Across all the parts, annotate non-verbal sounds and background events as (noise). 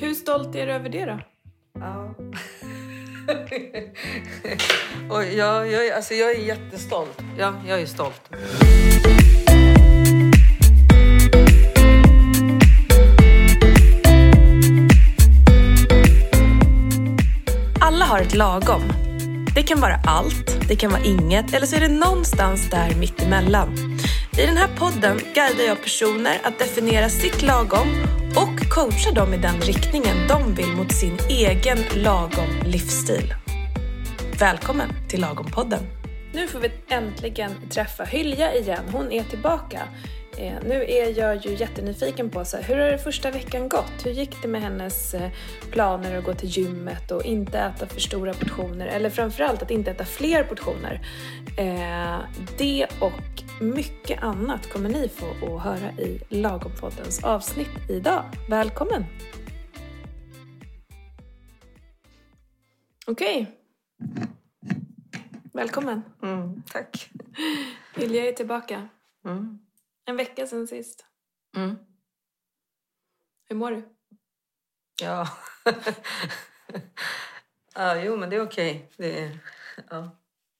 Hur stolt är du över det då? Ja. (laughs) och jag, jag, alltså jag är jättestolt. Ja, jag är stolt. Alla har ett lagom. Det kan vara allt, det kan vara inget eller så är det någonstans där mittemellan. I den här podden guidar jag personer att definiera sitt lagom och coachar dem i den riktningen de vill mot sin egen lagom livsstil. Välkommen till Lagom-podden. Nu får vi äntligen träffa Hylja igen. Hon är tillbaka. Eh, nu är jag ju jättenyfiken på så här, hur har det första veckan gått? Hur gick det med hennes eh, planer att gå till gymmet och inte äta för stora portioner? Eller framförallt att inte äta fler portioner. Eh, det och mycket annat kommer ni få att höra i Lagompoddens avsnitt idag. Välkommen! Okej. Välkommen. Mm, tack. Hylja är tillbaka. Mm. En vecka sedan sist. Mm. Hur mår du? Ja. (laughs) ja, jo, men det är okej. Det är, ja.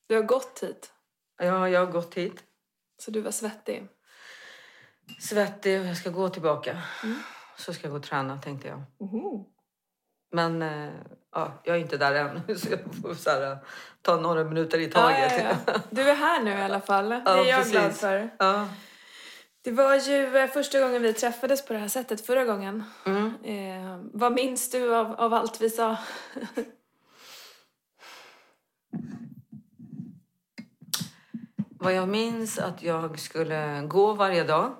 Du har gått hit, ja, jag har gått hit. så du var svettig. Svettig och jag ska gå tillbaka. Mm. Så ska jag gå och träna, tänkte jag. Oho. Men eh, ja, jag är inte där än. (laughs) Så jag får så här, ta några minuter i taget. ja, ja. Du är här nu i alla fall. Det är jag precis. glad för. Det var ju eh, första gången vi träffades på det här sättet förra gången. Mm. Eh, vad minns du av, av allt vi sa? (laughs) Vad jag minns att jag skulle gå varje dag.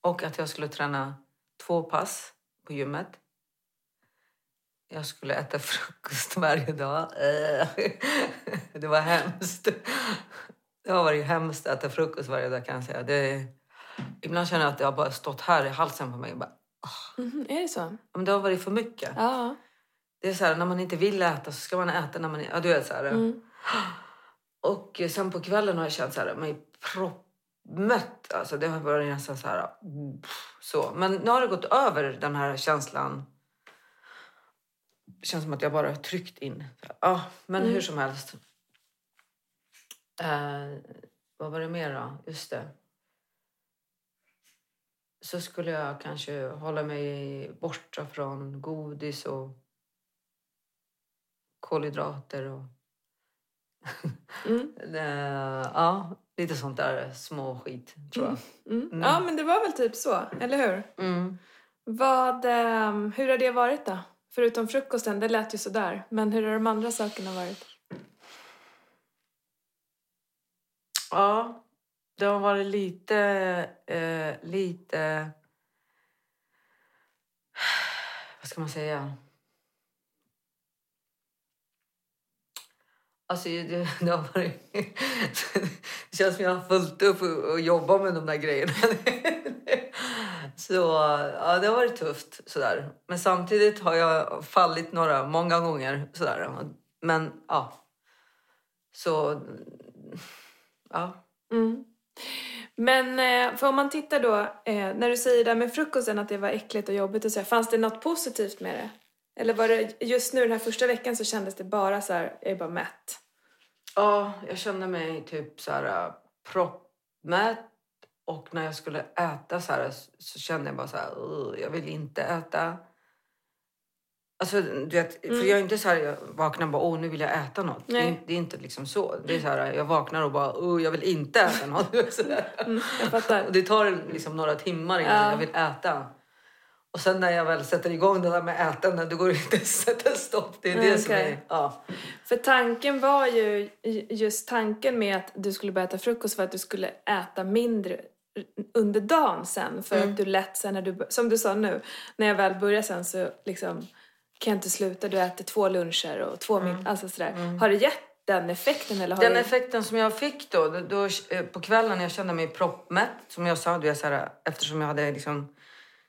Och att jag skulle träna två pass på gymmet. Jag skulle äta frukost (laughs) varje dag. Eh, (laughs) Det var hemskt. Det har varit hemskt att äta frukost varje dag kan jag säga. Det, ibland känner jag att det har bara stått här i halsen på mig. Bara, Mhm, är det så? men det har varit för mycket. Ja. Det är så här, när man inte vill äta så ska man äta när man... Ja, du vet så här. Mm. Och sen på kvällen har jag känt så här, mig proppmätt. Alltså det har varit nästan så här... Så. Men nu har det gått över den här känslan. Det känns som att jag bara tryckt in. Ja, men hur som helst. Eh, vad var det mer då? Just det. Så skulle jag kanske hålla mig borta från godis och kolhydrater och Mm. (laughs) Eh, ja, lite sånt där små skit tror jag. Mm. Ja, men det var väl typ så, eller hur? Mm. Vad, ehm, hur har det varit då? Förutom frukosten, det lät ju sådär. Men hur har de andra sakerna varit? Ja, det har varit lite, eh, lite... Vad ska man säga? Alltså, det, det har varit... Det känns som jag har fullt upp och, och jobbat med de där grejerna. Så ja, det har varit tufft. Sådär. Men samtidigt har jag fallit några, många gånger. Sådär. Men ja. Så... Ja. Mm. Men eh, för om man tittar då, eh, när du säger där med frukosten att det var äckligt och jobbigt och så här, fanns det något positivt med det? Eller var det just nu den här första veckan så kändes det bara så här, jag är bara mätt? Ja, jag kände mig typ så här äh, proppmätt. Och när jag skulle äta så här så kände jag bara så här, "Ugh, jag vill inte äta. Alltså, du vet, för jag är inte så här, jag vaknar och bara, åh nu vill jag äta något. Det är, det är inte liksom så. Det är så här, jag vaknar och bara, åh jag vill inte äta något. (laughs) Mm, jag fattar. Och det tar liksom några timmar innan Ja. jag vill äta. Och sen när jag väl sätter igång det där med ätande, då går det inte att sätta stopp. Det är det Mm, som är... Ja. För tanken var ju, just tanken med att du skulle börja äta frukost för att du skulle äta mindre under dagen sen. För Mm. att du lätt sen när du, som du sa nu, när jag väl börjar sen så liksom kan inte sluta. Du äter två luncher och två middagar, alltså sådär. Har det gett den effekten eller har Den det... effekten som jag fick då, då, då eh, på kvällen jag kände mig proppmätt, som jag sa, du vet, så här, eftersom jag hade liksom,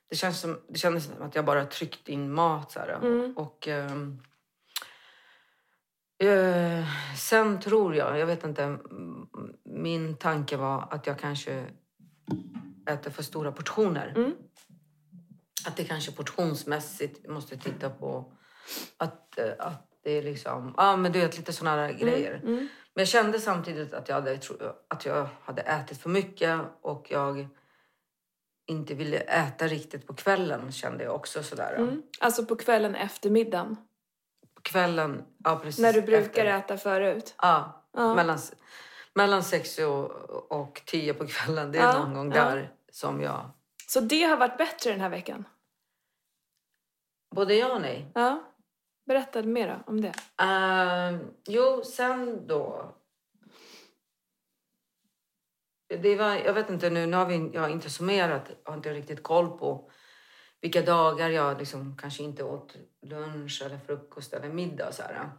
det, känns som, det kändes som att jag bara tryckt in mat. Så här, Och ehm, eh, sen tror jag, jag vet inte, min tanke var att jag kanske äter för stora portioner. Mm. Att det kanske portionsmässigt måste titta på att, eh, att det är liksom, ja men du vet lite sådana här grejer. Mm. Men jag kände samtidigt att jag, hade, att jag hade ätit för mycket och jag inte ville äta riktigt på kvällen kände jag också sådär. Mm. Alltså på kvällen efter middagen. På kvällen, ja precis. När du brukar efter. äta förut. Ja, Ja. mellan, mellan sex och, och tio på kvällen. Det är Ja, någon gång ja. där som jag... Så det har varit bättre den här veckan? Både ja och nej. Ja. Berätta mer om det. Ehm, jo, sen då... Det var, jag vet inte nu, nu har vi, jag har inte summerat, jag har inte riktigt koll på vilka dagar jag liksom kanske inte åt lunch eller frukost eller middag. Så här.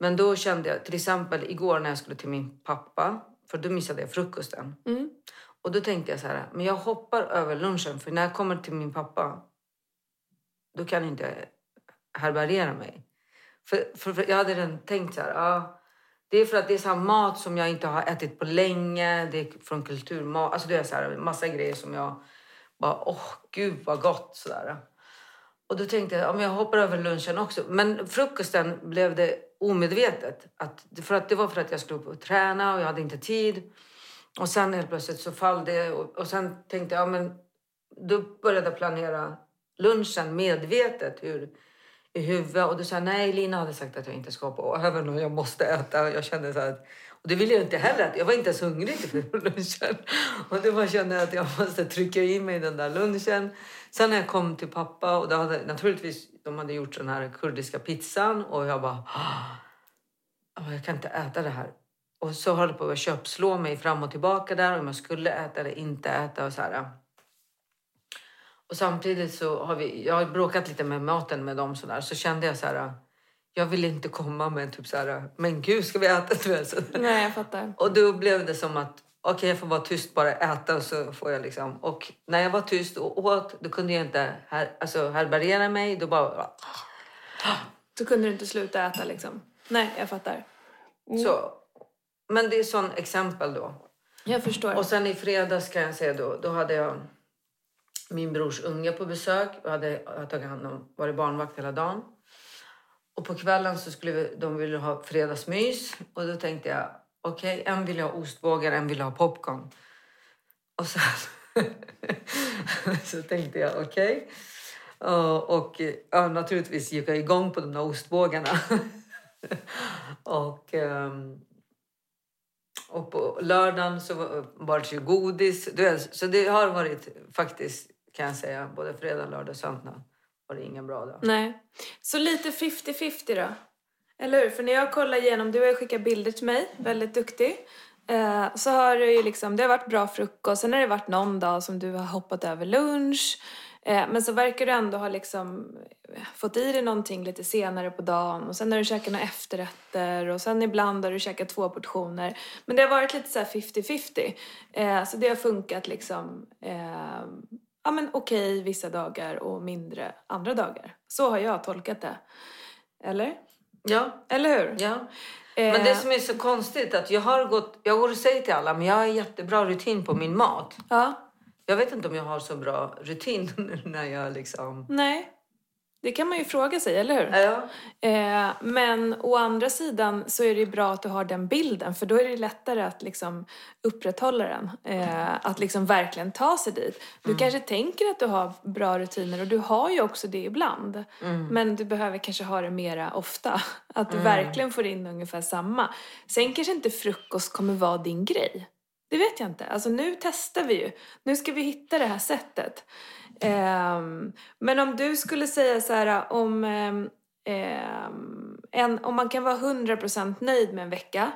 Men då kände jag, till exempel igår när jag skulle till min pappa, för då missade jag frukosten. Mm. Och då tänkte jag så här, men jag hoppar över lunchen för när jag kommer till min pappa, då kan jag inte härbärgera mig. För, för, för jag hade redan tänkt så här, ja, det är för att det är så här mat som jag inte har ätit på länge, det är från kulturmat, alltså det är så här massa grejer som jag bara, åh gud vad gott sådär. Och då tänkte jag, ja, men jag hoppar över lunchen också. Men frukosten blev det omedvetet. Att, för att det var för att jag skulle upp och träna och jag hade inte tid. Och sen helt plötsligt så fall det och, och sen tänkte jag, ja, men då började jag planera lunchen medvetet hur, i huvudet. Och då sa jag, nej Lina hade sagt att jag inte ska hoppa även om jag måste äta. Jag kände så här, att- och det ville jag inte heller. Jag var inte ens hungrig till lunchen. Och då bara kände jag att jag måste trycka i mig den där lunchen. Sen när jag kom till pappa och då hade naturligtvis de hade gjort den här kurdiska pizzan och jag bara, "Ah, jag kan inte äta det här. Och så höll jag på att köpslå mig fram och tillbaka där om jag skulle äta eller inte äta och så här. Och samtidigt så har vi, jag har bråkat lite med maten med dem så där, så kände jag så här, jag vill inte komma med typ så här, men gud ska vi äta? Nej, jag fattar. Och då blev det som att okej, jag får vara tyst, bara äta och så får jag liksom. Och när jag var tyst och åt, då kunde jag inte här, alltså, härbärgera mig. Då bara Så kunde du inte sluta äta liksom. Nej, jag fattar. så. Men det är sån exempel då. Jag förstår. Och sen i fredags kan jag säga då, då hade jag min brors unge på besök. Jag hade jag tagit hand om, varit barnvakt hela dagen. Och på kvällen så skulle vi, de ville ha fredagsmys. Och då tänkte jag, okej, en vill ha ostbågar, en vill ha popcorn. Och sen (laughs) så tänkte jag, okej. Och, och ja, naturligtvis gick jag igång på de där ostbågarna. (laughs) och... ehm, och på lördagen så var- det ju godis. Du vet, Så det har varit faktiskt, kan jag säga, både fredag, lördag och söndag var det ingen bra dag. Nej. Så lite 50-50 då? Eller hur? För när jag kollar igenom, du har ju skickat bilder till mig, väldigt duktig. Eh, så har det ju liksom, det har varit bra frukost, sen har det varit någon dag som du har hoppat över lunch. Eh, men så verkar du ändå ha liksom fått i dig någonting lite senare på dagen och sen har du käkat några efterrätter och sen ibland har du käkat två portioner. Men det har varit lite så här 50-50. Eh, så det har funkat liksom eh, ja men okej vissa dagar och mindre andra dagar. Så har jag tolkat det. Eller? Ja, Eller hur? ja. Eh, Men det som är så konstigt att jag har gått, jag går och säger till alla, men jag har jättebra rutin på min mat. Ja, Jag vet inte om jag har så bra rutin (laughs) när jag liksom... nej. Det kan man ju fråga sig, eller hur? Ja, Eh, men å andra sidan så är det ju bra att du har den bilden för då är det lättare att liksom upprätthålla den. Eh, att liksom verkligen ta sig dit. Du kanske tänker att du har bra rutiner och du har ju också det ibland. Men du behöver kanske ha det mera ofta. Att du verkligen får in ungefär samma. Sen kanske inte frukost kommer vara din grej. Det vet jag inte. Alltså nu testar vi ju. Nu ska vi hitta det här sättet. Um, men om du skulle säga så här om, um, en, om man kan vara 100% nöjd med en vecka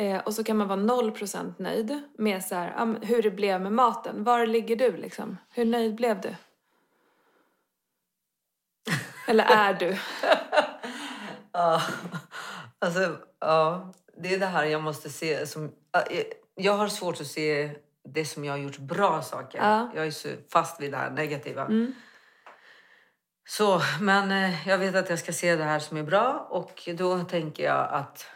uh, och så kan man vara 0% nöjd med så här, um, hur det blev med maten. Var ligger du liksom? Hur nöjd blev du? Eller är du? (laughs) ja. Alltså, ja. Det är det här jag måste se som jag- har svårt att se det som jag har gjort bra saker. Ja. Jag är så fast vid det här negativa. Så, men eh, jag vet att jag ska se det här som är bra och då tänker jag att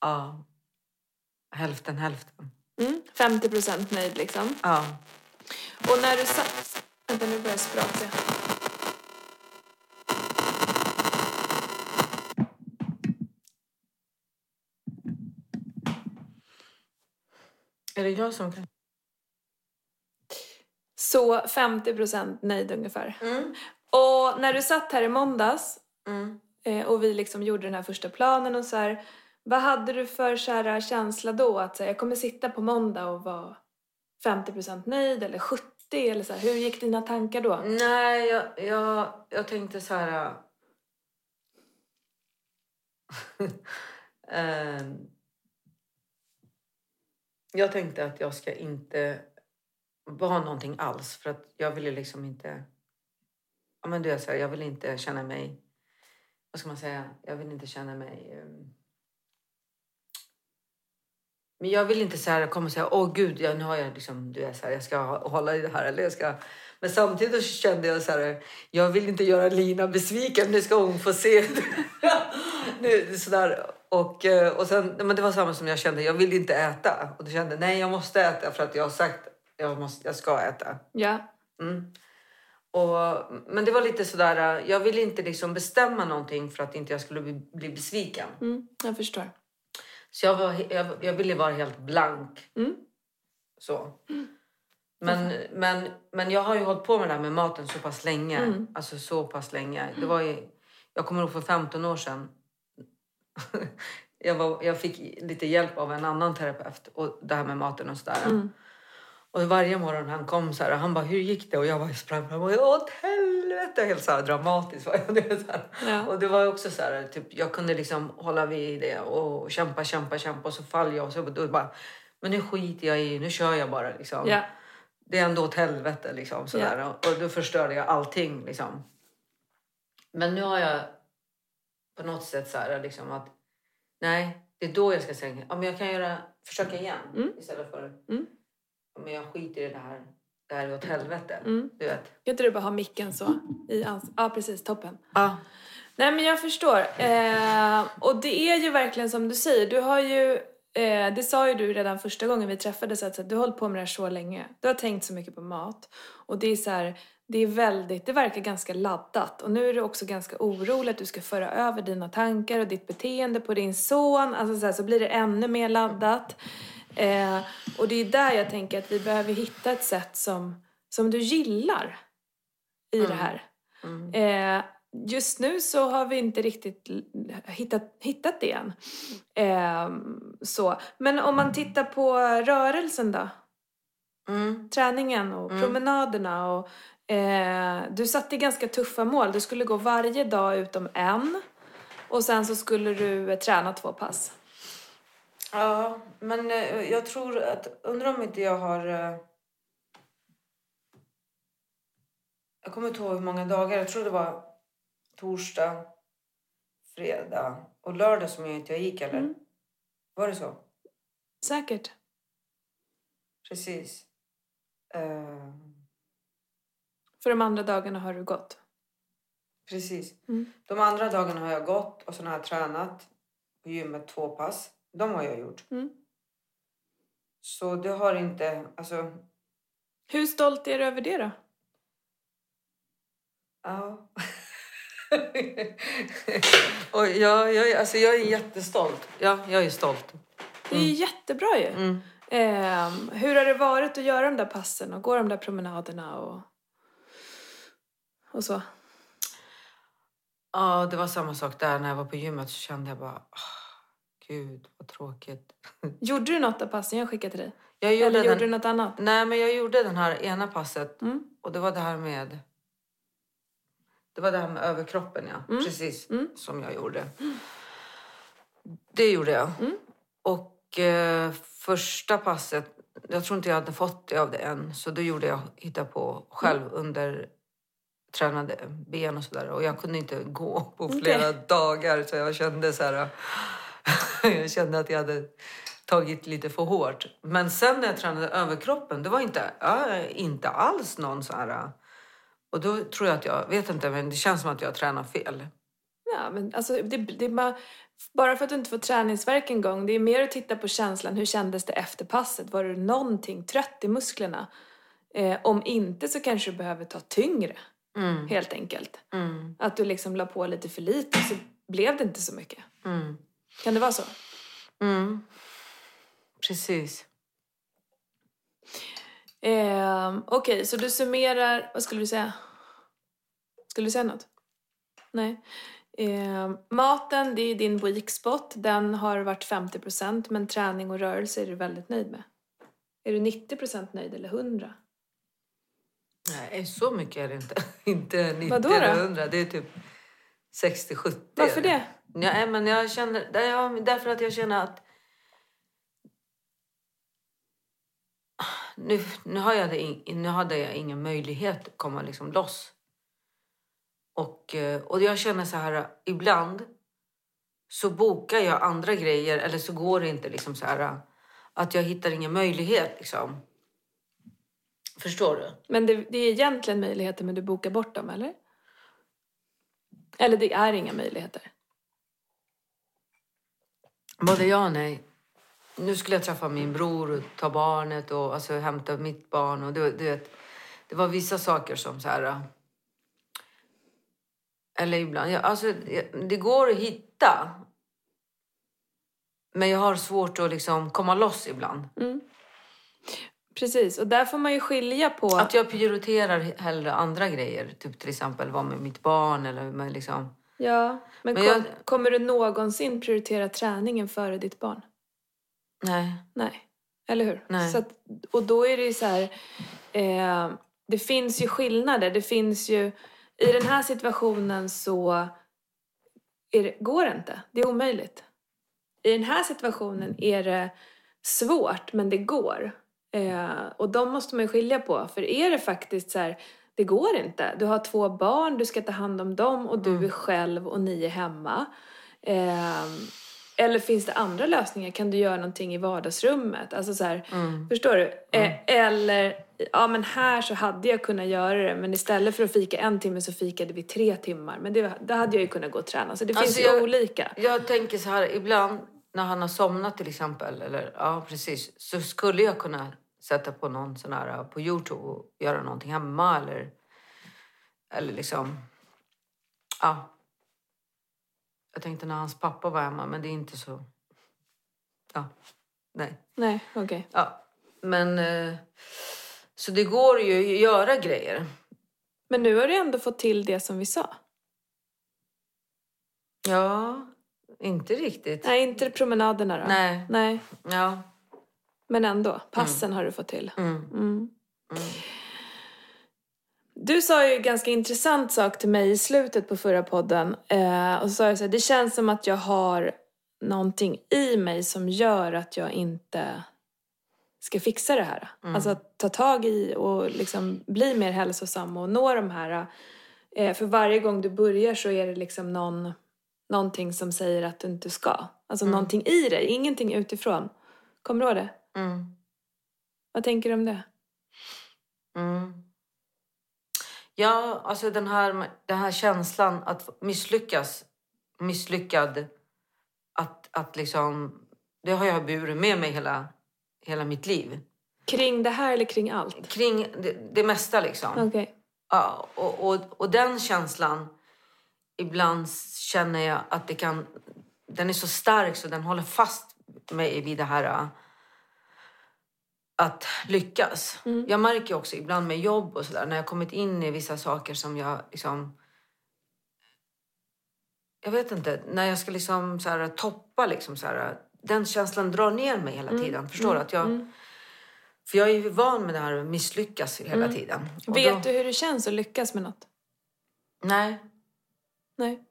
ja, hälften hälften. Mm, 50% nöjd liksom. Ja. Och när du satt... Vänta, nu börjar jag spraka. Är det jag som kan... Så 50 procent nöjd ungefär. Mm. Och när du satt här i måndags Mm. eh, och vi liksom gjorde den här första planen och så här. Vad hade du för så känsla då? Att så här, jag kommer sitta på måndag och vara 50 procent nöjd eller 70 eller så här. Hur gick dina tankar då? Nej, jag, jag, jag tänkte så här... äh, (laughs) ehm, jag tänkte att jag ska inte vara någonting alls för att jag ville liksom inte... Ja, men du är så här, jag vill inte känna mig... Vad ska man säga? Jag vill inte känna mig... Ehm, men jag vill inte så här komma och säga, åh gud, ja, nu har jag liksom, du är så här, jag ska hålla i det här eller jag ska... Men samtidigt så kände jag så här, jag vill inte göra Lina besviken, nu ska hon få se. (laughs) nu, så där. Och, eh, och sen, men det var samma som jag kände, jag vill inte äta. Och då kände nej, jag måste äta för att jag har sagt jag, måste, jag ska äta. Ja. Mm. Och, men det var lite sådär, jag ville inte liksom bestämma någonting för att inte jag skulle bli, bli besviken. Mm, jag förstår. Så jag, var, jag, jag ville vara helt blank. Mm. Så. Men, men, men jag har ju hållit på med det här med maten så pass länge. Mm. Alltså så pass länge. Det var ju, jag kommer ihåg för 15 år sedan. (laughs) jag, var, jag fick lite hjälp av en annan terapeut. Och det här med maten och sådär. Mm. Och varje morgon han kom så här, han bara, hur gick det? Och jag bara sprang fram och åt helvete! Helt så här dramatiskt var jag. (laughs) Det så. Ja. Och det var också så här, typ, jag kunde liksom hålla vid det och kämpa, kämpa, kämpa och så faller jag och så då bara, men nu skiter jag i, nu kör jag bara liksom. Ja. Det är ändå åt helvete liksom sådär. Och, och då förstörde jag allting liksom. Men nu har jag på något sätt så här liksom att nej, det är då jag ska säga, ja, men jag kan göra, försöka igen Mm. istället för, Mm. ja, men jag skiter i det här, det här är åt helvete. Mm. Du vet. Kan inte du bara ha micken så? I ans- ja, precis. Toppen. Ja. Nej, men jag förstår. Eh, och det är ju verkligen som du säger. Du har ju, eh, det sa ju du redan första gången vi träffades, att att du har hållit på med det här så länge. Du har tänkt så mycket på mat. Och det är så här, det är väldigt, det verkar ganska laddat. Och nu är du också ganska orolig att du ska föra över dina tankar och ditt beteende på din son. Alltså så, här, så blir det ännu mer laddat. Eh, och det är där jag tänker att vi behöver hitta ett sätt som, som du gillar i det här. Mm. Eh, just nu så har vi inte riktigt hittat, hittat det än. Eh, så. Men om man tittar på rörelsen då? Mm. Träningen och Mm. promenaderna och eh, du satte ganska tuffa mål. Du skulle gå varje dag utom en och sen så skulle du eh, träna två pass. Ja, men eh, jag tror att... Undrar om inte jag har... eh, Jag kommer inte ihåg hur många dagar. Jag tror det var torsdag, fredag och lördag som jag inte jag gick, eller? Mm. Var det så? Säkert. Precis. Eh, För de andra dagarna har du gått. precis. Mm. De andra dagarna har jag gått och sen har jag tränat på gymmet två pass. De har jag gjort. Mm. Så det har inte... Alltså, Hur stolt är du över det då? Ja. (laughs) och jag, jag, alltså jag är jättestolt. Ja, jag är stolt. Det är ju jättebra ju. Mm. Ehm, hur har det varit att göra de där passen och gå de där promenaderna och, och så? Ja, det var samma sak där. När jag var på gymmet så kände jag bara... "Ah, Gud, vad tråkigt. (laughs) Gjorde du något av passen jag skickade till dig? Jag gjorde Eller den, gjorde du något annat? Nej, men jag gjorde den här ena passet. Mm. Och det var det här med... Det var det här med överkroppen, ja. Mm. Precis Mm. som jag gjorde. Det gjorde jag. Mm. Och eh, första passet, jag tror inte jag hade fått det av det än. Så då gjorde jag hitta på själv Mm. under tränade ben och sådär. Och jag kunde inte gå på flera dagar. Så jag kände så här... (laughs) jag kände att jag hade tagit lite för hårt. Men sen när jag tränade överkroppen, det var inte, ja, inte alls någon så här... Och då tror jag att jag, vet inte, men det känns som att jag tränar fel. Ja, men alltså, det, det är bara, bara för att du inte får träningsvärk en gång, det är mer att titta på känslan. Hur kändes det efter passet? Var du någonting trött i musklerna? Eh, om inte så kanske du behöver ta tyngre, Mm. helt enkelt. Mm. Att du liksom la på lite för lite så blev det inte så mycket. Mm. Kan det vara så? Mm. Precis. Eh, Okej, så du summerar... Vad skulle du säga? Skulle du säga något? Nej. Eh, maten, det är din weak spot. Den har varit 50% men träning och rörelse är du väldigt nöjd med. Är du 90% nöjd eller 100? Nej, så mycket är det inte. (laughs) inte 90 Vadå då? eller 100. Det är typ 60-70. Varför det? Ja, men jag känner, därför att jag känner att nu, nu, har jag det, nu hade jag ingen möjlighet att komma liksom loss. Och, eh, och jag känner så här, ibland så bokar jag andra grejer eller så går det inte liksom så här att jag hittar ingen möjlighet liksom. Förstår du? Men det, det är egentligen möjligheter men du bokar bort dem, eller? Eller det är inga möjligheter? Både ja och nej. Nu skulle jag träffa min bror och ta barnet och alltså, hämta mitt barn. Och det, det, det var vissa saker som så här... Eller ibland... Ja, alltså, jag- det går att hitta. Men jag har svårt att liksom komma loss ibland. Precis, och där får man ju skilja på... Att jag prioriterar hellre andra grejer. Typ till exempel vara med mitt barn eller med liksom... Ja, men, Men kom, jag- kommer du någonsin prioritera träningen före ditt barn? Nej. Nej, eller hur? Nej. Så att, och då är det ju så här, eh, det finns ju skillnader. Det finns ju, i den här situationen så det, går det inte. Det är omöjligt. I den här situationen är det svårt, men det går. Eh, och de måste man ju skilja på. För är det faktiskt så här, det går inte. Du har två barn, du ska ta hand om dem och du är själv och ni är hemma. Eh, eller finns det andra lösningar? Kan du göra någonting i vardagsrummet? Alltså så här, förstår du? Eh, eller, ja men här så hade jag kunnat göra det men istället för att fika en timme så fikade vi tre timmar. Men det, då hade jag ju kunnat gå och träna. Så det Alltså, finns ju jag- olika. Jag tänker så här, ibland när han har somnat till exempel, eller ja precis, så skulle jag kunna sätta på någon sån här uh, på Youtube och göra någonting hemma eller, eller liksom, ja. Jag tänkte när hans pappa var hemma, men det är inte så, ja, nej. Nej, okej. Ja, men eh, så det går ju att göra grejer. Men nu har du ändå fått till det som vi sa. Ja, inte riktigt. Nej, inte promenaderna då. Nej. Nej, Ja. Men ändå. Passen har du fått till. Mm. Mm. Du sa ju en ganska intressant sak till mig i slutet på förra podden. Eh, och så sa jag så här, det känns som att jag har någonting i mig som gör att jag inte ska fixa det här. Alltså att ta tag i och liksom bli mer hälsosam och nå de här. Eh, för varje gång du börjar så är det liksom någon, någonting som säger att du inte ska. Alltså någonting i dig, ingenting utifrån. Kommer du ihåg det? Mm. Vad tänker du om det? Mm. Ja, alltså den här, den här känslan att misslyckas, misslyckad, att, att liksom, det har jag burit med mig hela, hela mitt liv. Kring det här eller kring allt? Kring det, det mesta liksom. Okej. Ja, och, och, och den känslan, ibland känner jag att det kan, den är så stark så den håller fast mig vid det här att lyckas. Jag märker också ibland med jobb och sådär, när jag kommit in i vissa saker som jag liksom... Jag vet inte, när jag ska liksom så här, toppa liksom så här, den känslan drar ner mig hela tiden. Förstår du? Att jag, För jag är ju van med det här att misslyckas hela tiden. Och Vet då- du hur det känns att lyckas med något? Nej. Nej.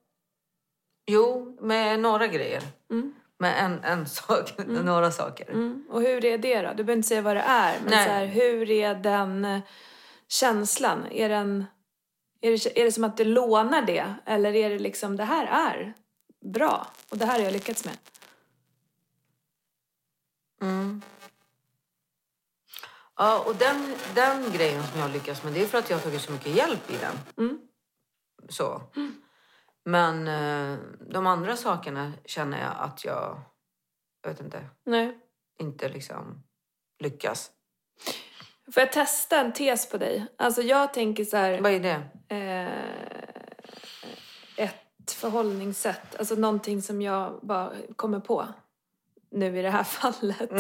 Jo, med några grejer. Mm. Med en, en sak, (laughs) några saker. Mm. Och hur är det då? Du behöver inte säga vad det är. Men Nej. så här, hur är den eh, känslan? Är, den, är, det, är det som att du lånar det? Eller är det liksom, det här är bra och det här har jag lyckats med? Mm. Ja, och den, den grejen som jag har lyckats med, det är för att jag har tagit så mycket hjälp i den. Mm. Så. Men eh, de andra sakerna känner jag att jag, jag vet inte, Nej. inte liksom lyckas. Får jag testa en tes på dig? Alltså jag tänker så här, Vad är det? eh, ett förhållningssätt. Alltså någonting som jag bara kommer på nu i det här (laughs) fallet.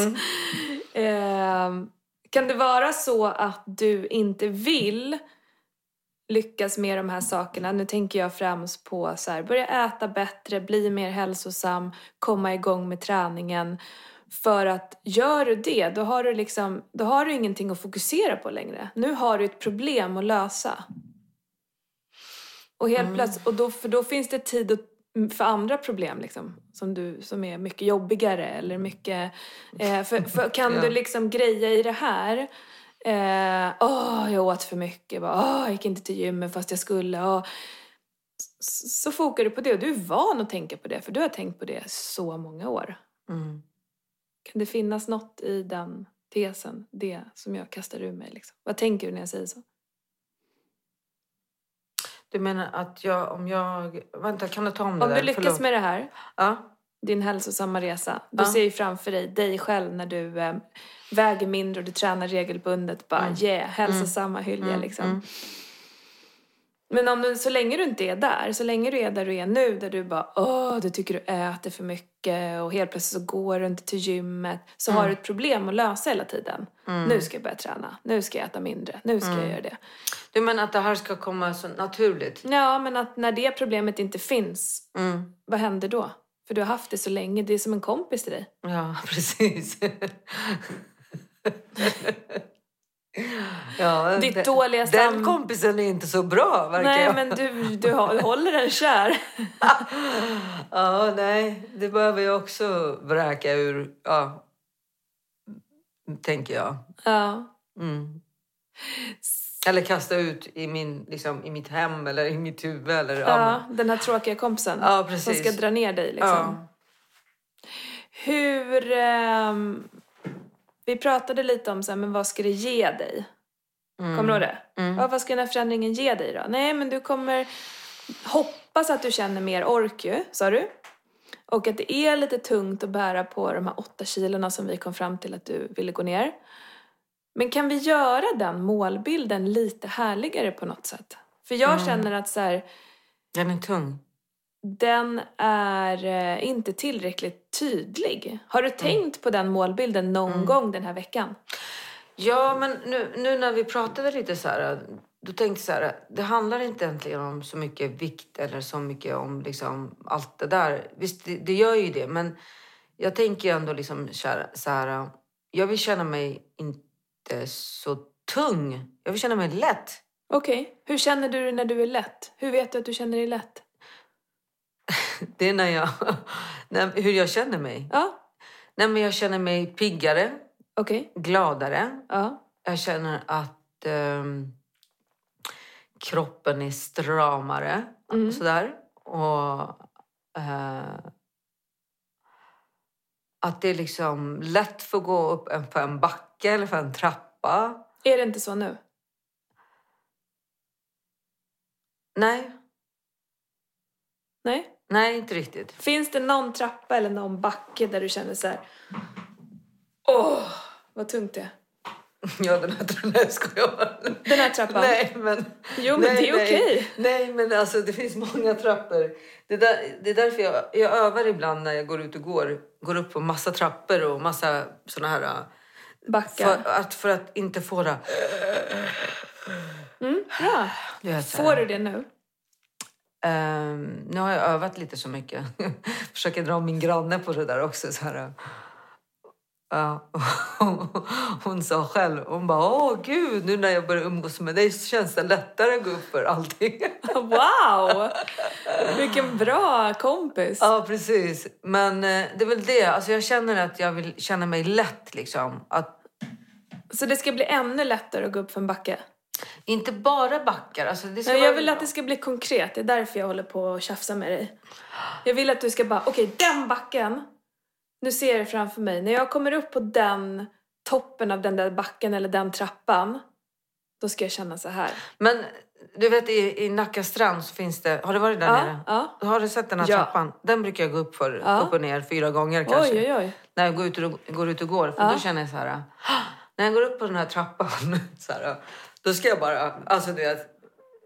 Eh, kan det vara så att du inte vill lyckas med de här sakerna? Nu tänker jag främst på så här, börja äta bättre, bli mer hälsosam, komma igång med träningen. För att gör du det, då har du, liksom, då har du ingenting att fokusera på längre. Nu har du ett problem att lösa. Och helt plötsligt, och då, för då finns det tid att, för andra problem liksom, som, du, som är mycket jobbigare eller mycket... Eh, för, för kan Ja. du liksom greja i det här eh, Åh, jag åt för mycket. Bara, Åh, jag gick inte till gymmet fast jag skulle. Åh. Så fokar du på det och du är van att tänka på det för du har tänkt på det så många år. Mm. Kan det finnas något i den tesen, det som jag kastar ur mig? Liksom? Vad tänker du när jag säger så? Du menar att jag, om jag... Vänta, kan du ta om det Om där? du lyckas Förlåt. med det här, Ja. Din hälsosamma resa. Du Ja. ser ju framför dig dig själv när du eh, väger mindre och du tränar regelbundet. Bara Mm. yeah, hälsosamma hylja Mm, liksom. mm. Men om du, så länge du inte är där, så länge du är där du är nu, där du bara åh, du tycker du äter för mycket och helt plötsligt så går du inte till gymmet. Så Mm. har du ett problem att lösa hela tiden. Nu ska jag börja träna, nu ska jag äta mindre, nu ska Mm. jag göra det. Du menar att det här ska komma så naturligt? Ja, men att när det problemet inte finns, Mm. vad händer då? För du har haft det så länge, det är som en kompis till dig. Ja, (laughs) precis. ja, Ditt den- dåliga Den sam- kompisen är inte så bra, verkar Nej, jag. men du, du håller den kär. (laughs) Ja, nej, det behöver jag också vräka ur, ja, tänker jag. Ja. Mm. Eller kasta ut i, min, liksom, i mitt hem eller i mitt huvud. Eller, ja, Ja, den här tråkiga kompisen. ja Som precis. ska dra ner dig liksom. ja. Hur... ehm, vi pratade lite om så här, men vad ska det ge dig? Kommer du ihåg det? Mm. Ja, vad ska den här förändringen ge dig då? Nej, men du kommer hoppas att du känner mer ork ju, sa du. Och att det är lite tungt att bära på de här åtta kilorna som vi kom fram till att du ville gå ner. Men kan vi göra den målbilden lite härligare på något sätt? För jag Mm. känner att så här, Den är tung. den är eh, inte tillräckligt tydlig. Har Mm. du tänkt på den målbilden någon gång den här veckan? Ja, men nu, nu när vi pratade lite så här, då tänkte jag så här, det handlar inte egentligen om så mycket vikt eller så mycket om liksom allt det där. Visst, det, det gör ju det, men jag tänker ändå liksom så här, jag vill känna mig inte så tung. Jag vill känna mig lätt. Okej, hur känner du dig när du är lätt? Hur vet du att du känner dig lätt? (laughs) Det är när jag, (laughs) när, hur jag känner mig. Ja, Nej, men jag känner mig piggare, okej. gladare. Ja. Jag känner att ehm, kroppen är stramare. Mm. Sådär. Och eh, att det är liksom lätt för att gå upp en, för en backe eller för en trappa. Är det inte så nu? Nej, Nej? nej inte riktigt. Finns det någon trappa eller någon backe där du känner så här... Åh, vad tungt det är. (laughs) Ja, den här trappan. Den här trappan? Nej, men... Jo, men nej, det är nej. okej. Nej, men alltså det finns många trappor. Det, där, det är därför jag, jag övar ibland när jag går ut och går. Går upp på massa trappor och massa såna här... Backar. För att, för att inte få det... Mm, bra. Du Får du det nu? Ehm, nu har jag övat lite så mycket. (laughs) Försöker dra min granne på det där också. Så här. Ja, (laughs) hon sa själv, hon bara, åh gud, nu när jag börjar umgås med dig så känns det lättare att gå upp för allting. (laughs) Wow! Vilken bra kompis. Ja, precis. Men eh, det är väl det. Alltså, jag känner att jag vill känna mig lätt. Liksom. Att Så det ska bli ännu lättare att gå upp för en backe? inte bara backar. Alltså, det ska Nej, jag vill att det ska bli konkret. Det är därför jag håller på och tjafsa med dig. Jag vill att du ska bara, okej den backen. Nu ser jag det framför mig. När jag kommer upp på den toppen av den där backen eller den trappan. Då ska jag känna så här. Men du vet, i, i Nacka strand så finns det... Har du varit där Ja, nere? ja. Har du sett den här Ja. trappan? Den brukar jag gå upp för, Ja. upp och ner fyra gånger kanske. Oj, oj, oj. När jag går ut och, går ut och går. För Ja. då känner jag så här... "Ah, När jag går upp på den här trappan (laughs) så här, då ska jag bara, alltså du vet,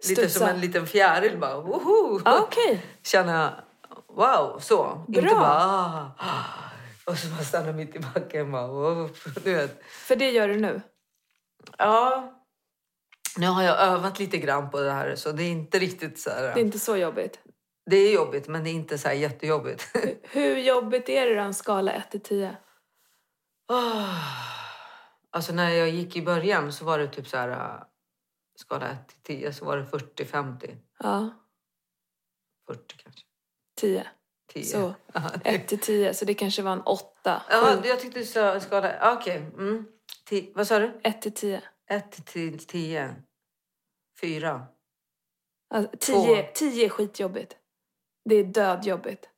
lite Studsa. som en liten fjäril bara, woho! Ja, Okej. (laughs) Känna, wow, så. Bra. Inte bara, ah, ah. Och så bara stanna mitt i backen bara, du vet. För det gör du nu? Ja, nu har jag övat lite grann på det här så det är inte riktigt så här. Det är inte så jobbigt. Det är jobbigt men det är inte så här jättejobbigt. Hur jobbigt är det då, en skala 1 till 10? Ah. Alltså när jag gick i början så var det typ så här äh, skala 1 till 10 så var det 40, 50, Ja, 40 kanske. 10. 10. Så Ja, 1 till 10, så det kanske var en 8. Ja, jag tyckte du sa skala... Okej. Mm. Ti- Vad sa du? 1 till 10. 1 till 10. 4. Alltså, 10, 10 är skitjobbigt. Det är dödjobbigt.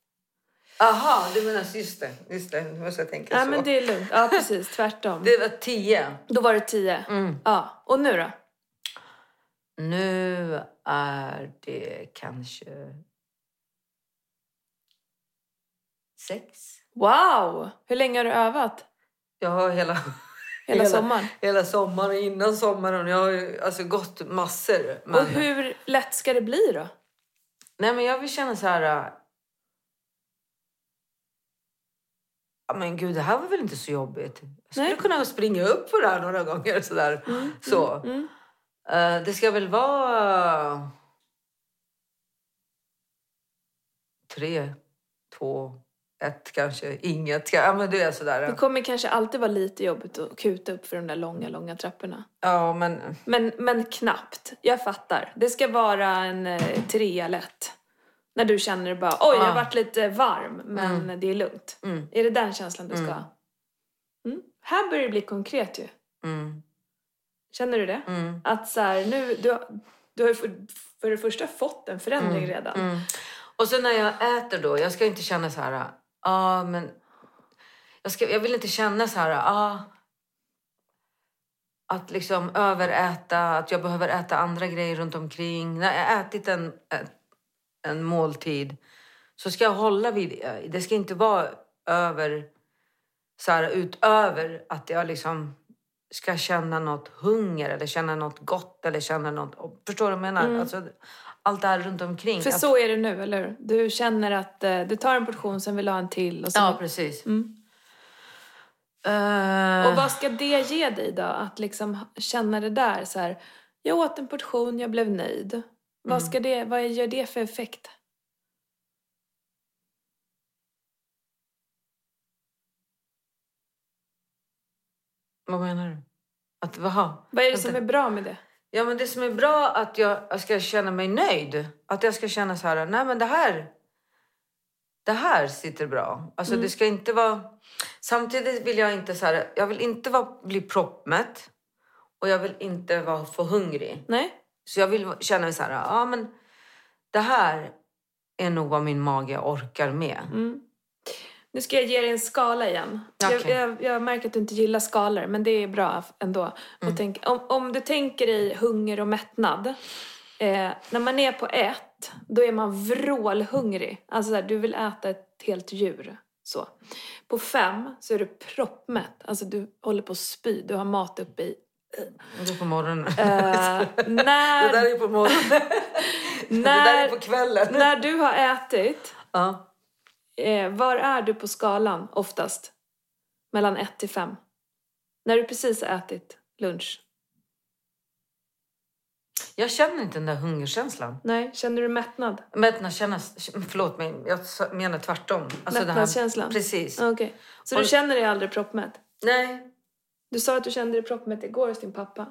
Aha, du menar just det. Just det, nu måste jag tänka Nej, så. men det är lugnt. Ja, precis. Tvärtom. Det var 10. Då var det 10. Mm. Ja. Och nu då? Nu är det kanske... Sex. Wow! Hur länge har du övat? Jag har hela... Hela sommaren? Hela sommaren, innan sommaren. Jag har ju alltså gått massor. Men... Och hur lätt ska det bli då? Nej, men jag vill känna så här... äh, men gud, det här var väl inte så jobbigt. Jag skulle Nej. kunna springa upp på det här några gånger. Så där. så. Mm. Eh, det ska väl vara... Tre, två, ett kanske. Inget. Ja, men det är sådär. Det kommer kanske alltid vara lite jobbigt att kuta upp för de där långa, långa trapporna. Ja, men... Men, men knappt. Jag fattar. Det ska vara en eh, trea lätt. När du känner bara, oj jag har varit lite varm men det är lugnt. Mm. Är det den känslan du ska ha? Mm. Här börjar det bli konkret ju. Mm, Känner du det? mm, Att så här, nu, du, du har ju för, för det första fått en förändring redan. mm. Och så när jag äter då, jag ska inte känna så här... Ja, ah, men... Jag, ska, jag vill inte känna så här... Ah, att liksom överäta, att jag behöver äta andra grejer runt omkring. När jag har ätit en, en, måltid så ska jag hålla vid det. Det ska inte vara över, så här, utöver att jag liksom ska känna något hunger eller känna något gott eller känna något... Förstår du vad jag menar? Alltså, allt det här runt omkring. För att, så är det nu, eller hur? Du känner att eh, du tar en portion, sen vill du ha en till. Och, sen, Ja, precis. Mm. Eh, och vad ska det ge dig då? Att liksom känna det där så här, jag åt en portion, jag blev nöjd. Vad, ska det, vad gör det för effekt? Vad menar du? Att, vaha. Vad är det Vänta. som är bra med det? Ja, men det som är bra att jag, ska känna mig nöjd. Att jag ska känna så här, nej men det här, det här sitter bra. Alltså Mm. det ska inte vara... Samtidigt vill jag inte så här, jag vill inte vara, bli proppmätt. Och jag vill inte vara för hungrig. Nej? Så jag vill känna så här, ja men det här är nog vad min mage orkar med. Mm. Nu ska jag ge dig en skala igen. Okej. Jag, jag, jag märker att du inte gillar skalor, men det är bra ändå. Och tänk, om, om du tänker i hunger och mättnad. Eh, när man är på ett, då är man vrålhungrig. Alltså så här, du vill äta ett helt djur. Så. På fem så är du proppmätt. Alltså du håller på att spy. Du har mat uppe i. Det är på morgonen. Eh, (laughs) det när, där är på morgonen. (laughs) det där när, är på kvällen. när du har ätit, Ja. Eh, var är du på skalan oftast? Mellan 1 till 5. När du precis har ätit lunch. Jag känner inte den där hungerkänslan. Nej, känner du mättnad? Mättnad kännas... Förlåt mig, jag menar tvärtom. Alltså Mättnadskänslan? Precis. Okej. Så Och- du känner dig aldrig proppmätt? Nej, Du sa att du kände dig proppmätt igår hos din pappa.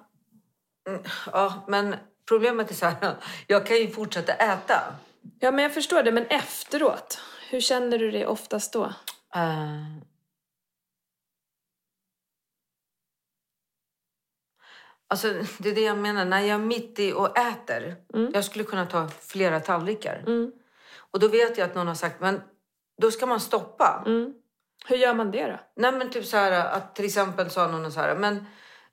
ja, men problemet är så här. (laughs) Jag kan ju fortsätta äta. Ja, men jag förstår det. Men efteråt, hur känner du dig oftast då? Eh. Alltså, det är det jag menar. När jag är mitt i och äter. Jag skulle kunna ta flera tallrikar. Mm. Och då vet jag att någon har sagt, men då ska man stoppa. Mm. Hur gör man det då? Nej men typ så här att till exempel sa någon så här, men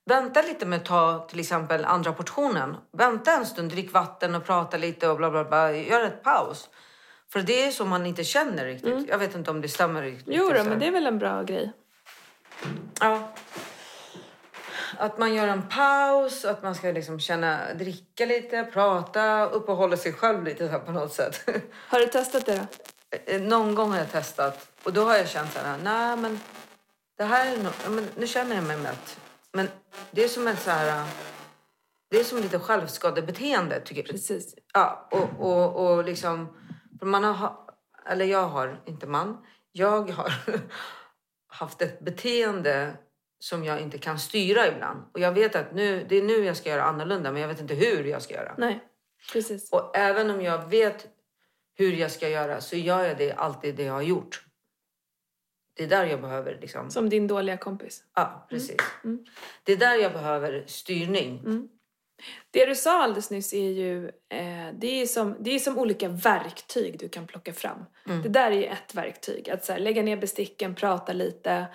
vänta lite med att ta till exempel andra portionen. Vänta en stund, drick vatten och prata lite och bla bla bla. Gör ett paus. För det är så man inte känner riktigt. Jag vet inte om det stämmer riktigt. Mm. Jo då, men det är väl en bra grej. Ja. att man gör en paus, att man ska liksom känna, dricka lite, prata, uppehålla sig själv lite så på något sätt. (laughs) Har du testat det då? Eh, Någon gång har jag testat och då har jag känt så här, nej men det här är no- men nu känner jag mig mätt. Men det är som ett så här, det är som lite självskadebeteende tycker jag. Precis. Ja, och, och, och liksom, man har, eller jag har, inte man, jag har (laughs) haft ett beteende som jag inte kan styra ibland. Och jag vet att nu, det är nu jag ska göra annorlunda, men jag vet inte hur jag ska göra. Nej, precis. Och även om jag vet hur jag ska göra så gör jag det alltid det jag har gjort. Det är där jag behöver liksom... Som din dåliga kompis. Ja, precis. Mm. Det är där jag behöver styrning. Det du sa alldeles nyss är ju eh, det är som, det är som olika verktyg du kan plocka fram. Det där är ju ett verktyg. Att så här, lägga ner besticken, prata lite,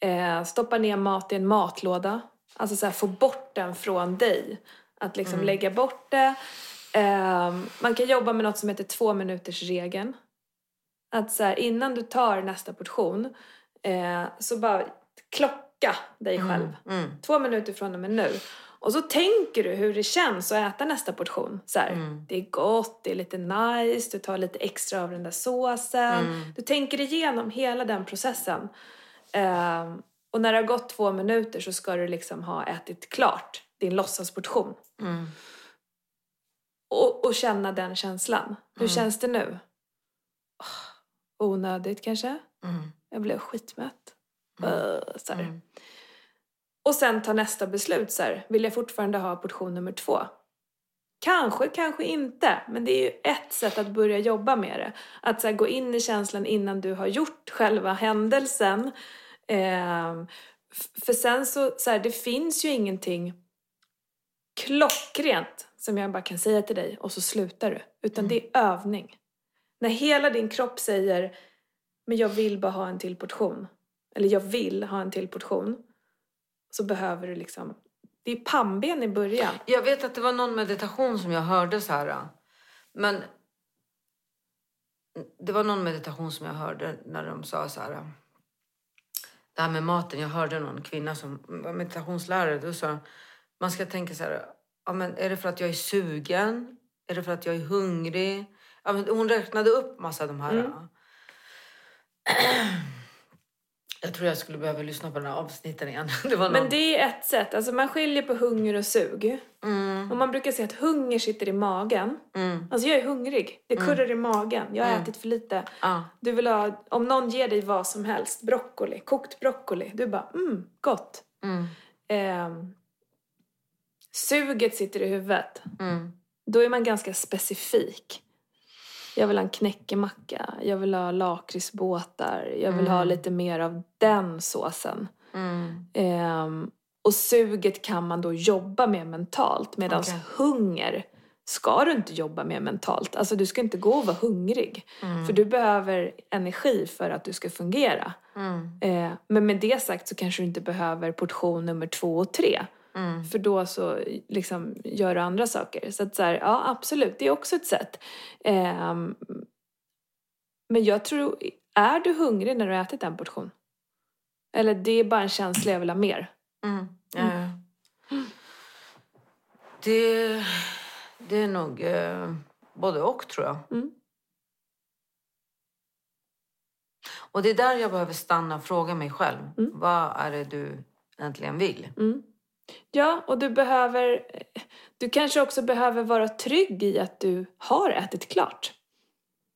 eh, stoppa ner mat i en matlåda. Alltså så här, få bort den från dig. Att liksom lägga bort det. Eh, man kan jobba med något som heter två minuters regeln. Att så här, innan du tar nästa portion eh, så bara klocka dig själv. Mm. Två minuter från och med nu. Och så tänker du hur det känns att äta nästa portion. Så här, Mm. Det är gott, det är lite nice, du tar lite extra av den där såsen. Mm. Du tänker igenom hela den processen. Ehm, och när det har gått två minuter så ska du liksom ha ätit klart din låtsasportion. Mm. Och, och känna den känslan. Hur Mm. känns det nu? Oh, onödigt kanske? Mm. Jag blev skitmätt. Uh, så. Och sen ta nästa beslut så här. Vill jag fortfarande ha portion nummer två? Kanske, kanske inte. Men det är ju ett sätt att börja jobba med det. Att så här, gå in i känslan innan du har gjort själva händelsen. F- för sen så, så här, det finns ju ingenting klockrent som jag bara kan säga till dig och så slutar du. Utan det är övning. När hela din kropp säger men jag vill bara ha en till portion. Eller jag vill ha en till portion. Så behöver du liksom... Det är pannben i början. Jag vet att det var någon meditation som jag hörde så här. Men det var någon meditation som jag hörde när de sa så här. Det här med maten. Jag hörde någon kvinna som var meditationslärare. Då sa man ska tänka så här. Ja, men är det för att jag är sugen? Är det för att jag är hungrig? Ja, men hon räknade upp massa av de här. Mm. Jag tror jag skulle behöva lyssna på den här avsnitten igen. (laughs) Det någon... Men det är ett sätt. Alltså man skiljer på hunger och sug. Mm, Och man brukar säga att hunger sitter i magen. mm, Alltså jag är hungrig. Det kurrar i magen. Jag har Mm. ätit för lite. ja, Du vill ha, om någon ger dig vad som helst, broccoli, kokt broccoli. Du bara, mm, gott. mm, Ehm, suget sitter i huvudet. mm, Då är man ganska specifik. Jag vill ha en knäckemacka, jag vill ha lakritsbåtar, jag vill ha Mm. lite mer av den såsen. mm. Ehm, och suget kan man då jobba med mentalt medan Okej. hunger ska du inte jobba med mentalt. Alltså du ska inte gå och vara hungrig. Mm. För du behöver energi för att du ska fungera. Mm, Eh, men med det sagt så kanske du inte behöver portion nummer två och tre. Mm, För då så liksom gör du andra saker. Så att så här, ja absolut, det är också ett sätt. Ehm, men jag tror, är du hungrig när du har ätit en portion? Eller det är bara en känsla jag vill ha mer? mm. Ja. Det, det är nog eh, både och, tror jag. Mm. Och det är där jag behöver stanna och fråga mig själv. Mm. Vad är det du egentligen vill? Ja, och du behöver... Du kanske också behöver vara trygg i att du har ätit klart.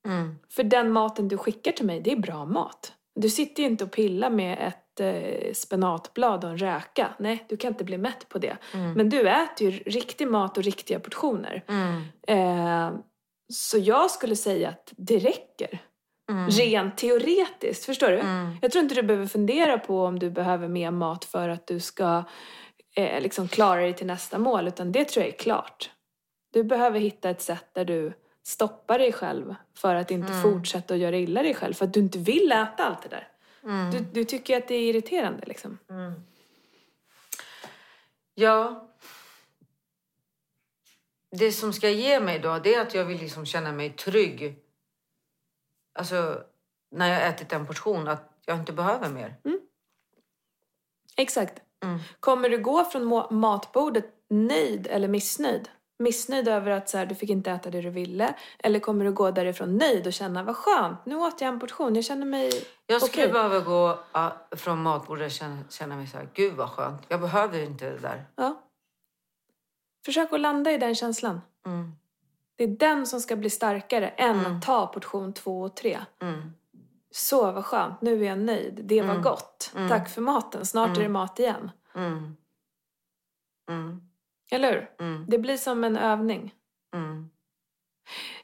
Mm, För den maten du skickar till mig, det är bra mat. Du sitter ju inte och pillar med ett eh, spenatblad och en räka. Nej, du kan inte bli mätt på det. mm, Men du äter ju riktig mat och riktiga portioner. mm, Eh, så jag skulle säga att det räcker. mm, Rent teoretiskt, förstår du? mm, Jag tror inte du behöver fundera på om du behöver mer mat för att du ska eh, liksom klara dig till nästa mål, utan det tror jag är klart. Du behöver hitta ett sätt där du stoppar dig själv för att inte Mm. fortsätta att göra illa dig själv, för att du inte vill äta allt det där. mm, Du, du tycker att det är irriterande liksom. mm. Ja. Det som ska ge mig då, det är att jag vill liksom känna mig trygg. Alltså, när jag ätit en portion, att jag inte behöver mer. Exakt. Mm. Kommer du gå från matbordet nöjd eller missnöjd? Missnöjd över att så här, du fick inte äta det du ville? Eller kommer du gå därifrån nöjd och känna vad skönt, nu åt jag en portion, jag känner mig Jag skulle okej. behöva gå ja, från matbordet och känna, känna mig så här, gud vad skönt. Jag behöver inte det där. Ja. Försök att landa i den känslan. Mm. Det är den som ska bli starkare än Mm. att ta portion två och tre. Mm. Så vad skönt, nu är jag nöjd. Det var Mm. gott. Mm. Tack för maten, snart är det Mm. mat igen. Mm. Mm. Eller hur? Mm. Det blir som en övning. Mm.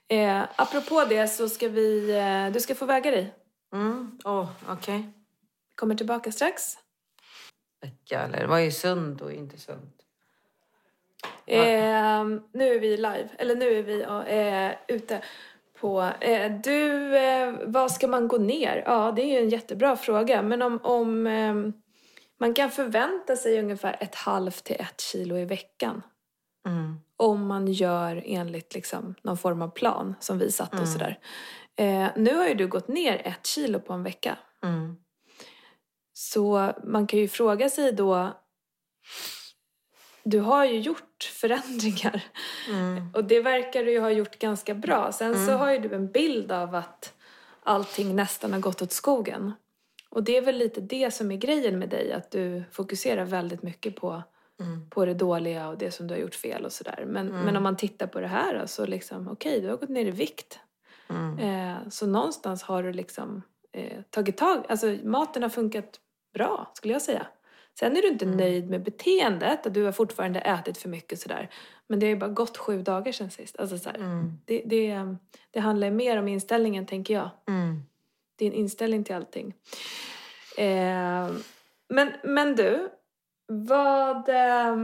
Eh, apropå det så ska vi... Eh, du ska få väga dig. Mm. Åh, okej. Kommer tillbaka strax. Vecka, eller vad är sunt och inte sunt? Eh, nu är vi live, eller nu är vi eh, ute på... Eh, du, eh, vad ska man gå ner? Ja, det är ju en jättebra fråga. Men om, om eh, man kan förvänta sig ungefär ett halvt till ett kilo i veckan. Mm. Om man gör enligt liksom, någon form av plan som vi satt och Mm. sådär. Eh, nu har ju du gått ner ett kilo på en vecka. Mm. Så man kan ju fråga sig då... Du har ju gjort förändringar. Mm. Och det verkar du ju ha gjort ganska bra. Sen så Mm. har ju du en bild av att allting nästan har gått åt skogen. Och det är väl lite det som är grejen med dig. Att du fokuserar väldigt mycket på, Mm. på det dåliga och det som du har gjort fel och sådär. Men, Mm. men om man tittar på det här så liksom, okej, du har gått ner i vikt. Mm. Eh, så någonstans har du liksom eh, tagit tag, alltså maten har funkat bra skulle jag säga. Sen är du inte Mm. nöjd med beteendet och du har fortfarande ätit för mycket sådär. Men det har ju bara gått sju dagar sedan sist. Alltså så Mm. det, det, det handlar mer om inställningen tänker jag. Mm. Din inställning till allting. Eh, men, men du, vad, eh,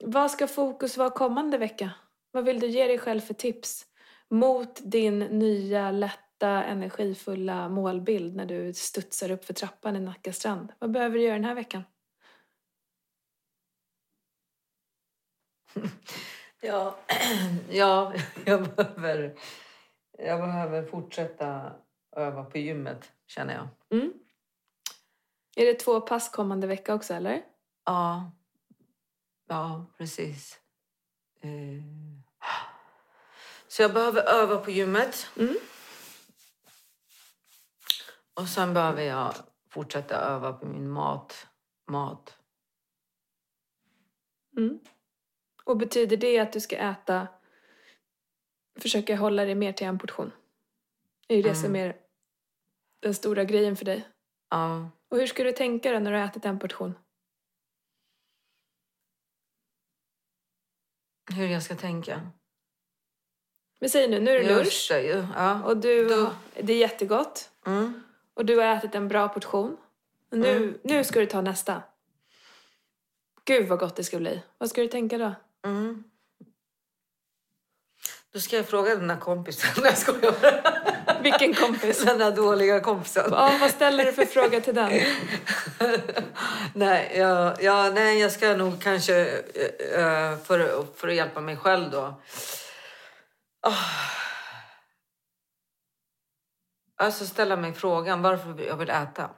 vad ska fokus vara kommande vecka? Vad vill du ge dig själv för tips mot din nya, lätta, energifulla målbild när du studsar upp för trappan i Nacka strand? Vad behöver du göra den här veckan? Ja, (clears throat) ja (laughs) jag, behöver, jag behöver fortsätta öva på gymmet, känner jag. Mm. Är det två pass kommande vecka också, eller? Ja, ja precis. Eh, Så jag behöver öva på gymmet. Mm. Och sen behöver jag fortsätta öva på min mat. mat. Mm. Och betyder det att du ska äta, försöka hålla dig mer till en portion? Det är ju det Mm. som är den stora grejen för dig. Ja. Och hur ska du tänka då när du har ätit en portion? Hur jag ska tänka. Vi säger nu, nu är det lunch det, ja. och du, Då- det är jättegott Mm. och du har ätit en bra portion. Och nu, Mm. nu ska du ta nästa. Gud vad gott det ska bli. Vad ska du tänka då? Mm. Då ska jag fråga den här kompisen. (laughs) Nej, jag skojar. Vilken kompis? Den där dåliga kompisen. Ja, vad ställer du för fråga till den? (laughs) nej, jag, ja, nej, jag ska nog kanske eh, eh, för, för att hjälpa mig själv då. Ah. Alltså ställa mig frågan varför jag vill äta.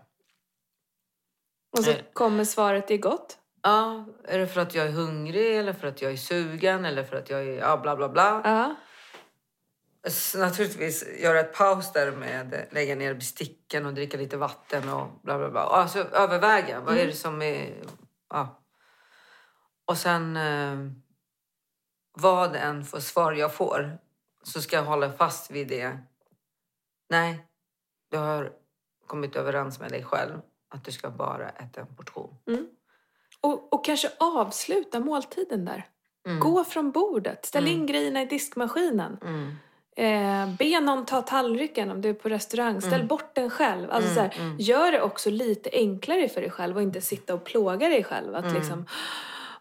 Och så kommer svaret, det är gott. Ja, är det för att jag är hungrig eller för att jag är sugen eller för att jag är ja, bla bla bla. Ja. S- Naturligtvis göra ett paus där med lägga ner besticken och dricka lite vatten och bla bla bla. Alltså överväga, vad är det som är... Ja. Och sen eh, vad än för svar jag får så ska jag hålla fast vid det. Nej, du har kommit överens med dig själv att du ska bara äta en portion. Och, och kanske avsluta måltiden där. Mm. Gå från bordet. Ställ in grejerna i diskmaskinen. Mm. Eh, be någon ta tallriken om du är på restaurang. Ställ bort den själv. Alltså, så här, Gör det också lite enklare för dig själv och inte sitta och plåga dig själv. Att liksom,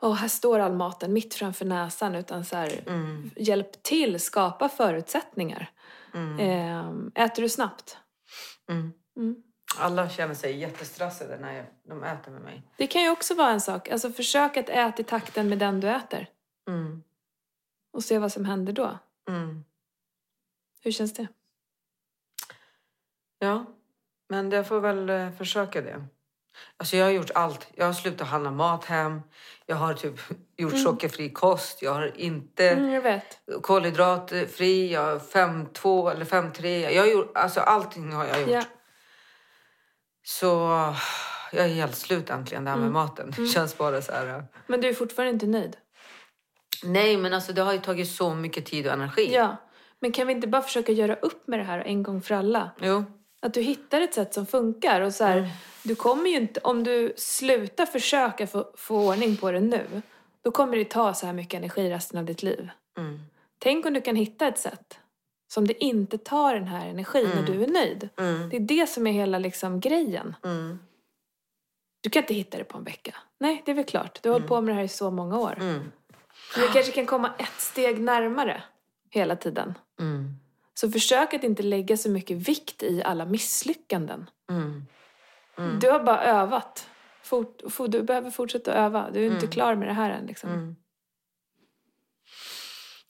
åh, här står all maten mitt framför näsan. Utan så här, Mm. hjälp till, skapa förutsättningar. Eh, äter du snabbt? Mm. Mm. Alla känner sig jättestressade när jag, de äter med mig. Det kan ju också vara en sak. Alltså försök att äta i takten med den du äter. Mm. Och se vad som händer då. Mm. Hur känns det? Ja, men jag får väl eh, försöka det. Alltså jag har gjort allt. Jag har slutat handla mat hem. Jag har typ (laughs) gjort sockerfri kost. Jag har inte Mm, jag vet. kolhydratfri. Jag har 5-2 eller 5-3. Jag har gjort, alltså allting har jag gjort. Ja. Så jag är helt slut äntligen det här Mm. med maten. Det känns bara så här... äh, Men du är fortfarande inte nöjd? Nej, men alltså det har ju tagit så mycket tid och energi. Ja. Men kan vi inte bara försöka göra upp med det här en gång för alla? Jo. Att du hittar ett sätt som funkar. Och så här, Mm. du kommer ju inte, om du slutar försöka få, få ordning på det nu, då kommer det ta så här mycket energi resten av ditt liv. Mm. Tänk om du kan hitta ett sätt som det inte tar den här energin när du är nöjd. Mm. Det är det som är hela liksom grejen. Mm. Du kan inte hitta det på en vecka. Nej, det är väl klart. Du har hållit på med det här i så många år. Mm. Men du kanske kan komma ett steg närmare hela tiden. Mm. Så försök att inte lägga så mycket vikt i alla misslyckanden. Mm. Du har bara övat. Fort, for, du behöver fortsätta öva. Du är inte klar med det här än. Liksom. Mm.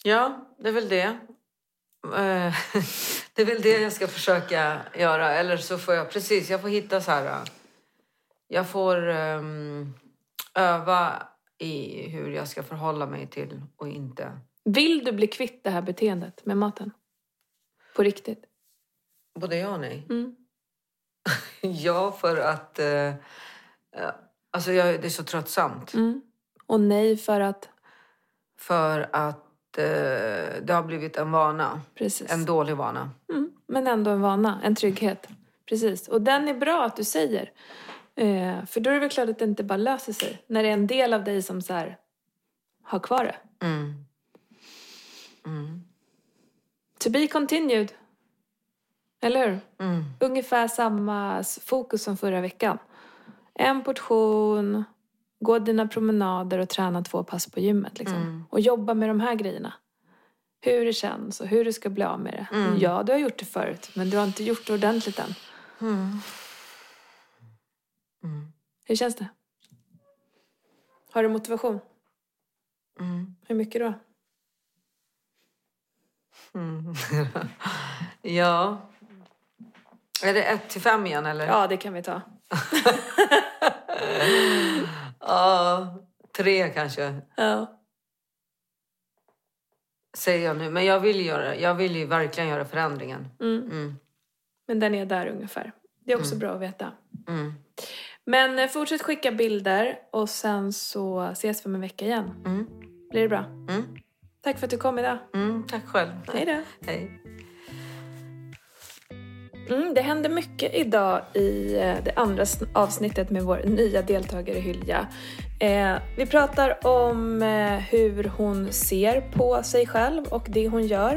Ja, det är väl det. Eh, (laughs) det är väl det jag ska försöka göra. Eller så får jag, precis, jag får hitta så här... äh, Jag får ehm, öva i hur jag ska förhålla mig till och inte. Vill du bli kvitt det här beteendet med maten? På riktigt? Både ja och nej. Mm. (laughs) Ja, för att... eh, eh, alltså jag, det är så tröttsamt. Mm. Och nej för att... För att eh, det har blivit en vana. Precis. En dålig vana. Mm. Men ändå en vana, en trygghet. Precis. Och den är bra att du säger. Eh, för då är det väl klart att det inte bara löser sig. När det är en del av dig som så här, har kvar det. Mm. Mm. To be continued. Eller hur? Mm. Ungefär samma fokus som förra veckan. En portion, gå dina promenader och träna två pass på gymmet. Liksom. Mm. Och jobba med de här grejerna. Hur det känns och hur du ska bli av med det. Mm. Ja, du har gjort det förut, men du har inte gjort det ordentligt än. Mm. Mm. Hur känns det? Har du motivation? Mm. Hur mycket då? Mm. (laughs) ja. Är det ett till fem igen eller? Ja, det kan vi ta. (laughs) Ja, tre kanske Ja. säger jag nu. Men jag vill, göra, jag vill ju verkligen göra förändringen. Mm. Mm. Men den är där ungefär. Det är också bra att veta. Mm. Men eh, fortsätt skicka bilder och sen så ses vi om en vecka igen. Mm. Blir det bra? Mm. Tack för att du kom idag. Mm. Tack själv. Hej då. Hej. Mm, det händer mycket idag i eh, det andra avsnittet med vår nya deltagare Hylja. Eh, vi pratar om eh, hur hon ser på sig själv och det hon gör.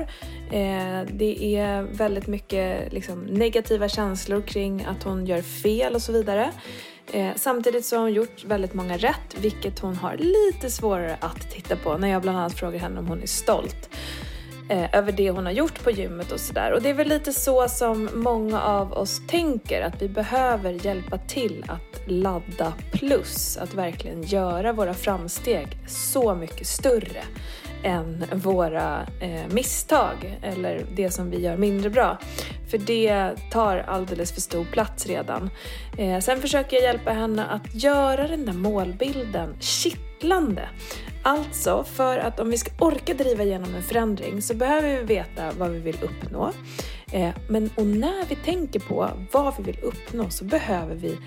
Eh, det är väldigt mycket liksom, negativa känslor kring att hon gör fel och så vidare. Eh, samtidigt så har hon gjort väldigt många rätt, vilket hon har lite svårare att titta på när jag bland annat frågar henne om hon är stolt eh, över det hon har gjort på gymmet och sådär. Och det är väl lite så som många av oss tänker, att vi behöver hjälpa till att ladda plus, att verkligen göra våra framsteg så mycket större än våra eh, misstag eller det som vi gör mindre bra. För det tar alldeles för stor plats redan. Eh, sen försöker jag hjälpa henne att göra den där målbilden kittlande. Alltså, för att om vi ska orka driva igenom en förändring så behöver vi veta vad vi vill uppnå. Eh, men och när vi tänker på vad vi vill uppnå så behöver vi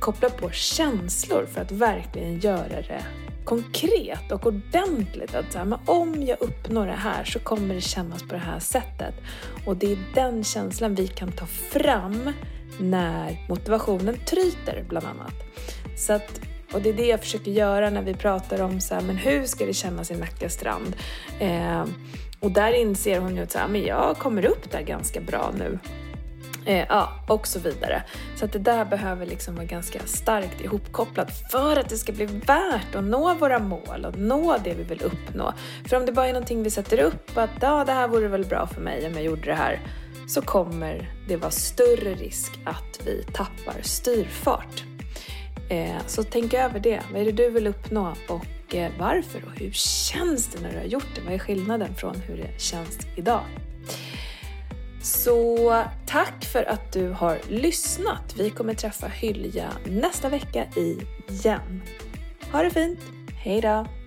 koppla på känslor för att verkligen göra det konkret och ordentligt. Att så här, men om jag uppnår det här så kommer det kännas på det här sättet. Och det är den känslan vi kan ta fram när motivationen tryter bland annat. Så att, och det är det jag försöker göra när vi pratar om så här, men hur ska det kännas i Nacka strand? Eh, och där inser hon ju att så här, men jag kommer upp där ganska bra nu. Eh, ja, och så vidare. Så att det där behöver liksom vara ganska starkt ihopkopplat för att det ska bli värt att nå våra mål och nå det vi vill uppnå. För om det bara är någonting vi sätter upp, att ja, det här vore väl bra för mig om jag gjorde det här, så kommer det vara större risk att vi tappar styrfart. Eh, så tänk över det. Vad är det du vill uppnå och eh, varför? Och hur känns det när du har gjort det? Vad är skillnaden från hur det känns idag? Så tack för att du har lyssnat. Vi kommer träffa Hylja nästa vecka igen. Ha det fint. Hej då!